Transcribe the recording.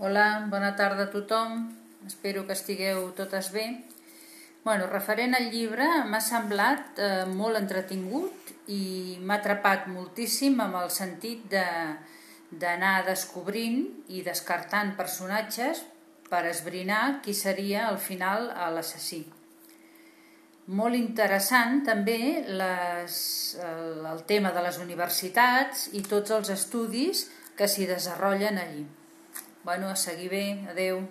Hola, bona tarda a tothom. Espero que estigueu totes bé. Bueno, referent al llibre, m'ha semblat eh, molt entretingut i m'ha atrapat moltíssim amb el sentit de d'anar descobrint i descartant personatges per esbrinar qui seria al final l'assassí. Molt interessant també les, el, el tema de les universitats i tots els estudis que s'hi desenvolupen allí. Bueno, a seguir bé. Adeu.